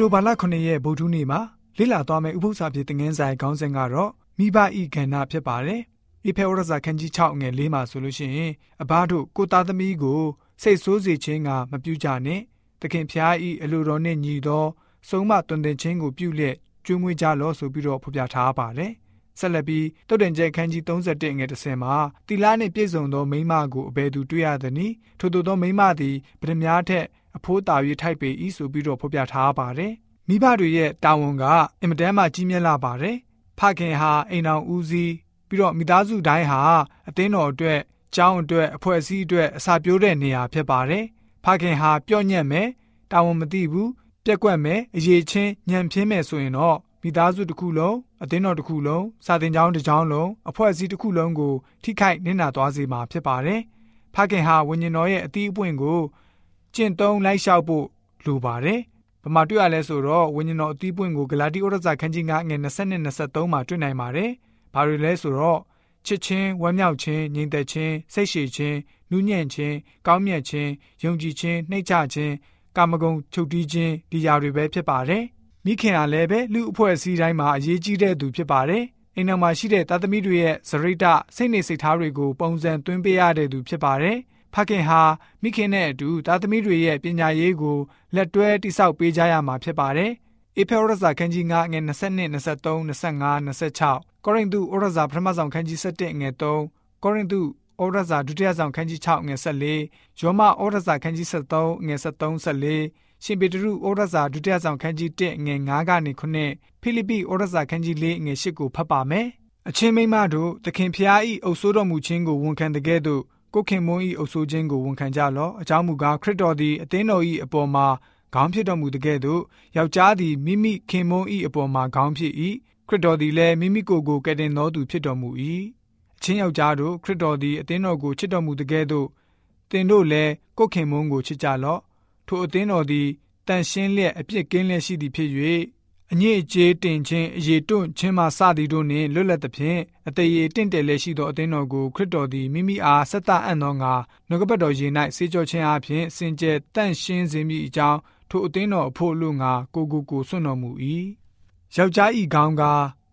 တိုဘာလ9ရက်ဗုဒ္ဓနေ့မှာလေ့လာသွားမယ့်ဥပုသ္စာပြေသင်ငန်းဆိုင်ခေါင်းစဉ်ကတော့မိဘဤကဏ္ဍဖြစ်ပါတယ်။ဧဖေဝရဇာခန်းကြီး6ငယ်၄မှာဆိုလို့ရှိရင်အဘတို့ကိုသားသမီးကိုစိတ်ဆိုးစေခြင်းကမပြုကြနဲ့။သခင်ဖျားဤအလိုတော်နှင့်ညီသောဆုံးမတွင်တင်ခြင်းကိုပြုလျက်ကျွေးမွေးကြလော့ဆိုပြီးတော့ဖော်ပြထားပါတယ်။ဆက်လက်ပြီးတုတ်တန်ကျဲခန်းကြီး31ငယ်30မှာတီလာနှင့်ပြည့်စုံသောမိမကိုအဘယ်သူတွေ့ရသနည်းထို့သောမိမသည်ဗဒမြားထက် အဖိုးတာ၍ထိုက်ပေ၏ဆိုပြီးတော့ဖော်ပြထားပါတယ်။မိဘတွေရဲ့တာဝန်ကအင်မတန်မှကြီးမြတ်လာပါတယ်။ဖခင်ဟာအိမ်တော်ဦးစီးပြီးတော့မိသားစုတိုင်းဟာအသင်းတော်အတွက်ကျောင်းအတွက်အဖွဲ့အစည်းအတွက်အစာပြိုးတဲ့နေရာဖြစ်ပါတယ်။ဖခင်ဟာပြော့ညံ့မယ်တာဝန်မသိဘူးပြက်ကွက်မယ်အရေးချင်းညံပြင်းမယ်ဆိုရင်တော့မိသားစုတစ်ခုလုံးအသင်းတော်တစ်ခုလုံးစာသင်ကျောင်းတစ်ကျောင်းလုံးအဖွဲ့အစည်းတစ်ခုလုံးကိုထိခိုက်နစ်နာသွားစေမှာဖြစ်ပါတယ်။ဖခင်ဟာဝိညာဉ်တော်ရဲ့အသီးအပွင့်ကို ကျင့်သုံးလိုက်လျှောက်ဖို့လိုပါတယ်။ဘာမှတွေ့ရလဲဆိုတော့ဝိညာဉ်တော်အသီးပွင့်ကိုဂလာတိဩရစာခန်းကြီး9ငွေ20နဲ့23မှာတွေ့နိုင်ပါတယ်။ဘာတွေလဲဆိုတော့ချစ်ချင်းဝမ်းမြောက်ခြင်းညီသက်ခြင်းစိတ်ရှည်ခြင်းနူးညံ့ခြင်းကောင်းမြတ်ခြင်းယုံကြည်ခြင်းနှိမ့်ချခြင်းကာမဂုဏ်ချုပ်တီးခြင်းဒီຢာတွေပဲဖြစ်ပါတယ်။မိခင်ကလည်းပဲလူအဖွဲ့အစည်းတိုင်းမှာအရေးကြီးတဲ့သူဖြစ်ပါတယ်။အိမ်တော်မှာရှိတဲ့သားသမီးတွေရဲ့ဇရိတစိတ်နေစိတ်ထားတွေကိုပုံစံသွင်းပေးရတဲ့သူဖြစ်ပါတယ်။ ဖခင်ဟာမိခင်နဲ့အတူသားသမီးတွေရဲ့ပညာရေးကိုလက်တွဲတိစောက်ပေးကြရမှာဖြစ်ပါတယ်။အေဖေရဇာခန်းကြီး9ငွေ22 23 25 26ကောရိန္သုဩရဇာပထမဆောင်ခန်းကြီး7ငွေ3ကောရိန္သုဩရဇာဒုတိယဆောင်ခန်းကြီး6ငွေ14ယောမဩရဇာခန်းကြီး73ငွေ73 14ရှင်ပေတရုဩရဇာဒုတိယဆောင်ခန်းကြီး1ငွေ9ကနေ9ဖိလိပ္ပိဩရဇာခန်းကြီး4ငွေ8ကိုဖတ်ပါမယ်။အချင်းမိမတို့သခင်ဖျားဤအုပ်ဆိုးတော်မူခြင်းကိုဝန်ခံတဲ့ကဲ့သို့ ကိုခင်မွန်းဤအုပ်ဆိုးခြင်းကိုဝန်ခံကြလော့အကြောင်းမူကားခရစ်တော်သည်အသင်းတော်ဤအပေါ်မှာခေါင်းဖြစ်တော်မူတဲ့ကဲ့သို့ယောက်ျားသည်မိမိခင်မွန်းဤအပေါ်မှာခေါင်းဖြစ်၏ခရစ်တော်သည်လည်းမိမိကိုယ်ကိုကယ်တင်တော်သူဖြစ်တော်မူ၏အချင်းယောက်ျားတို့ခရစ်တော်သည်အသင်းတော်ကိုချစ်တော်မူတဲ့ကဲ့သို့သင်တို့လည်းကိုခင်မွန်းကိုချစ်ကြလော့ထိုအသင်းတော်သည်တန်ရှင်းလျက်အပြစ်ကင်းလျက်ရှိသည်ဖြစ်၍ အညစ်အကြေးတင်ခြင်းအရေးတွန့်ခြင်းမှစသည်တို့နှင့်လွတ်လပ်သဖြင့်အသေးရတင့်တယ်လည်းရှိသောအသင်းတော်ကိုခရစ်တော်သည်မိမိအားဆက်သအံ့သောငါနှုတ်ကပတ်တော်ရေ၌စေကြောခြင်းအပြင်စင်ကြယ်တန့်ရှင်းစေမိအကြောင်းထိုအသင်းတော်အဖို့လူငါကိုကိုကိုဆွတော်မူ၏ယောက်ျားဤကောင်းက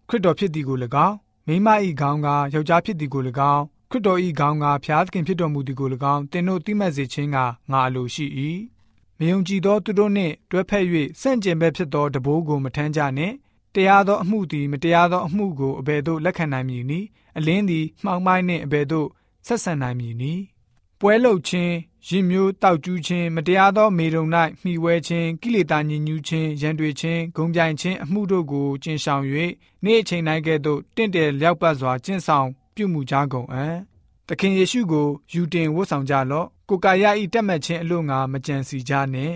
ခရစ်တော်ဖြစ်သည်ကို၎င်းမိန်းမဤကောင်းကယောက်ျားဖြစ်သည်ကို၎င်းခရစ်တော်ဤကောင်းကဖျားသခင်ဖြစ်တော်မူသည်ကို၎င်းသင်တို့သိမှတ်စေခြင်းကငါအလိုရှိ၏မ ယုံကြည်သောသူတို့နှင့်တွဲဖက်၍စန့်ကျင်ဘက်ဖြစ်သောတဘိုးကိုမထမ်းကြနှင့်တရားသောအမှုသည်မတရားသောအမှုကိုအဘယ်သို့လက်ခံနိုင်မည်နည်းအလင်းသည်မှောင်မိုင်းနှင့်အဘယ်သို့ဆက်ဆံနိုင်မည်နည်းပွဲလုခြင်းရင်မျိုးတောက်ကျူးခြင်းမတရားသောမေရုံ၌မှီဝဲခြင်းကိလေသာညစ်ညူးခြင်းရန်တွေ့ခြင်းဂုံပြိုင်ခြင်းအမှုတို့ကိုကျင့်ဆောင်၍နေ့အချိန်တိုင်းကဲ့သို့တင့်တယ်လျောက်ပတ်စွာကျင့်ဆောင်ပြုမှုကြကုန်အံ့သခင်ယေရှုကိုယူတင်ဝတ်ဆောင်ကြလော့ ကိုကာယဤတက်မှတ်ခြင်းအလို့ငါမကြံစီကြနှင့်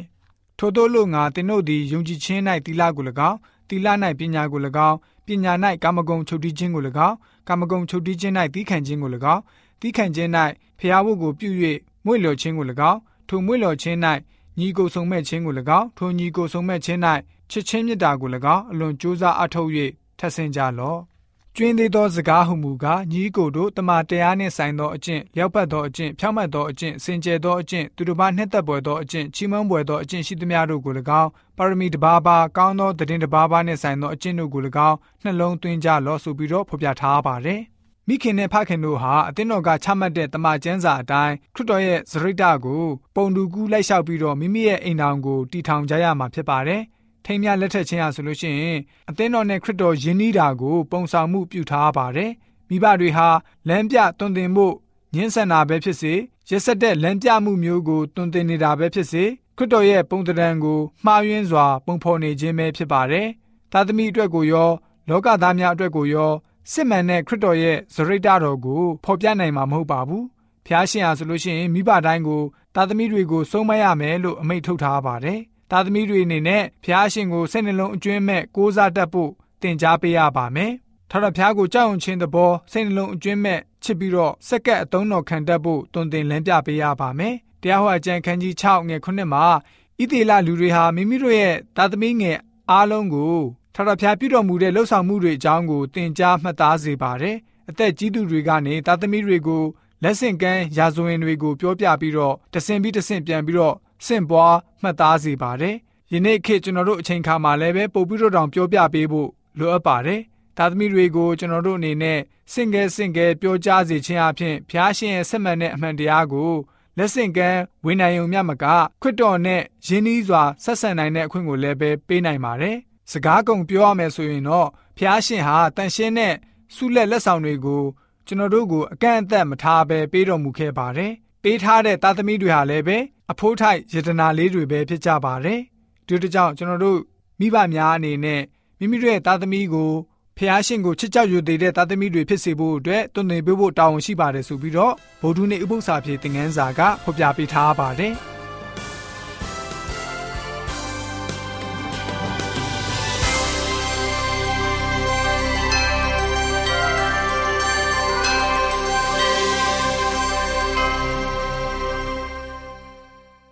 ထို့သောလို့ငါသင်တို့သည်ယုံကြည်ခြင်း၌တိလကို၎င်းတိလ၌ပညာကို၎င်းပညာ၌ကာမဂုဏ်ချုပ်တီးခြင်းကို၎င်းကာမဂုဏ်ချုပ်တီးခြင်း၌သီးခံခြင်းကို၎င်းသီးခံခြင်း၌ဖျားဖို့ကိုပြု၍မွေ့လျော်ခြင်းကို၎င်းထိုမွေ့လျော်ခြင်း၌ညီကိုဆုံမဲ့ခြင်းကို၎င်းထိုညီကိုဆုံမဲ့ခြင်း၌ချစ်ချင်းမေတ္တာကို၎င်းအလွန်ကြိုးစားအထောက်၍ထပ်ဆင့်ကြလော့ ကျွင်းသေးသောစကားဟုမူကားညီကိုတို့တမန်တရားနှင့်ဆိုင်သောအကျင့်လျောက်ပတ်သောအကျင့်ဖြောင့်မတ်သောအကျင့်စင်ကြယ်သောအကျင့်သူတို့ဘာနှစ်သက်ပွေသောအကျင့်ချီးမွမ်းပွေသောအကျင့်ရှိသမျှတို့ကို၎င်းပါရမီတစ်ပါးပါကောင်းသောတည်င်းတစ်ပါးပါနှင့်ဆိုင်သောအကျင့်တို့ကို၎င်းနှလုံးသွင်းကြလော့ဆိုပြီးတော့ဖော်ပြထားပါတယ်မိခင်နဲ့ဖခင်တို့ဟာအသင်းတော်ကချမှတ်တဲ့တမန်ကျမ်းစာအတိုင်းခရစ်တော်ရဲ့ဇရိတကိုပုံတူကူးလိုက်လျှောက်ပြီးတော့မိမိရဲ့အိမ်တော်ကိုတည်ထောင်ကြရမှာဖြစ်ပါတယ်။ ထိမ်းမြလက်ထက်ခြင်းရဆိုလို့ရှိရင်အသင်းတော်နဲ့ခရစ်တော်ယဉ်နီးတာကို ပုံဆောင်မှုပြုထားပါတယ်။မိဘတွေဟာလမ်းပြတွင်တင်မှုညှင်းဆန်တာပဲဖြစ်စေရက်ဆက်တဲ့လမ်းပြမှုမျိုးကိုတွင်တင်နေတာပဲဖြစ်စေခရစ်တော်ရဲ့ပုံတံကိုမှားယွင်းစွာ ပုံဖော်နေခြင်းပဲဖြစ်ပါတယ်။သာသမီအတွက်ကိုရော လောကသားများအတွက်ကိုရောစစ်မှန်တဲ့ခရစ်တော်ရဲ့ဇရိတတော်ကိုဖော်ပြနိုင်မှာမဟုတ်ပါဘူး။ဖျားရှင်ဟာဆိုလို့ရှိရင်မိဘတိုင်းကိုသာသမီတွေကိုစုံမရမယ်လို့အမိန့်ထုတ်ထားပါတယ်။ သားသမီးတွေအနေနဲ့ဖျားရှင်ကိုစိတ်နှလုံးအကျွမ်းမဲ့ကိုးစားတတ်ဖို့သင်ကြားပေးရပါမယ်။ထာဝရဘုရားကိုကြောက်ရွံ့ခြင်းသဘောစိတ်နှလုံးအကျွမ်းမဲ့ချစ်ပြီးတော့စက္ကပ်အသုံးတော်ခံတတ်ဖို့တွင်တင်လမ်းပြပေးရပါမယ်။တရားဟောအကျမ်းခန်းကြီး6ငယ်9မှာဣသေလလူတွေဟာမိမိတို့ရဲ့သားသမီးငယ်အားလုံးကိုထာဝရဘုရားပြုတော်မူတဲ့လှုပ်ဆောင်မှုတွေအကြောင်းကိုသင်ကြားမှတ်သားစေပါတယ်။အသက်ကြီးသူတွေကနေသားသမီးတွေကိုလက်ဆင့်ကမ်းရာဇဝင်တွေကိုပြောပြပြီးတော့တဆင်ပြီးတဆင်ပြန်ပြီးတော့ ဆင့်ပွားမှတ်သားစေပါတယ်ယနေ့ခေတ်ကျွန်တော်တို့အချိန်ခါမှာလည်းပဲပို့ပြီးတော့တောင်ပြောပြပေးဖို့လိုအပ်ပါတယ်။သားသမီးတွေကိုကျွန်တော်တို့အနေနဲ့စင်ကဲစင်ကဲပြောကြားစေခြင်းအပြင်ဖျားရှင်ရဲ့ဆက်မှန်တဲ့အမှန်တရားကိုလက်ဆင့်ကမ်းဝေနိုင်ုံမြမကခွတ်တော်နဲ့ရင်းနှီးစွာဆက်ဆံနိုင်တဲ့အခွင့်ကိုလည်းပဲပေးနိုင်ပါတယ်။စကားကုန်ပြောရမယ်ဆိုရင်တော့ဖျားရှင်ဟာတန်ရှင်းတဲ့ဆုလက်လက်ဆောင်တွေကိုကျွန်တော်တို့ကိုအကန့်အသတ်မထားဘဲပေးတော်မူခဲ့ပါတယ်။ပေးထားတဲ့သားသမီးတွေဟာလည်းပဲ အဖိုးထိုက်ယတနာလေးတွေပဲဖြစ်ကြပါတယ်။ဒီတကြောင်ကျွန်တော်တို့မိဘများအနေနဲ့မိမိတို့ရဲ့သားသမီးကိုဖះရှင်ကိုချစ်ကြောက်ယူတဲ့သားသမီးတွေဖြစ်စေဖို့အတွက်တွင်နေပေးဖို့တာဝန်ရှိပါတယ်ဆိုပြီးတော့ဗုဒ္ဓနေဥပု္ပ္ပစာပြေသင်ငန်းစာကဖော်ပြပေးထားပါတယ်။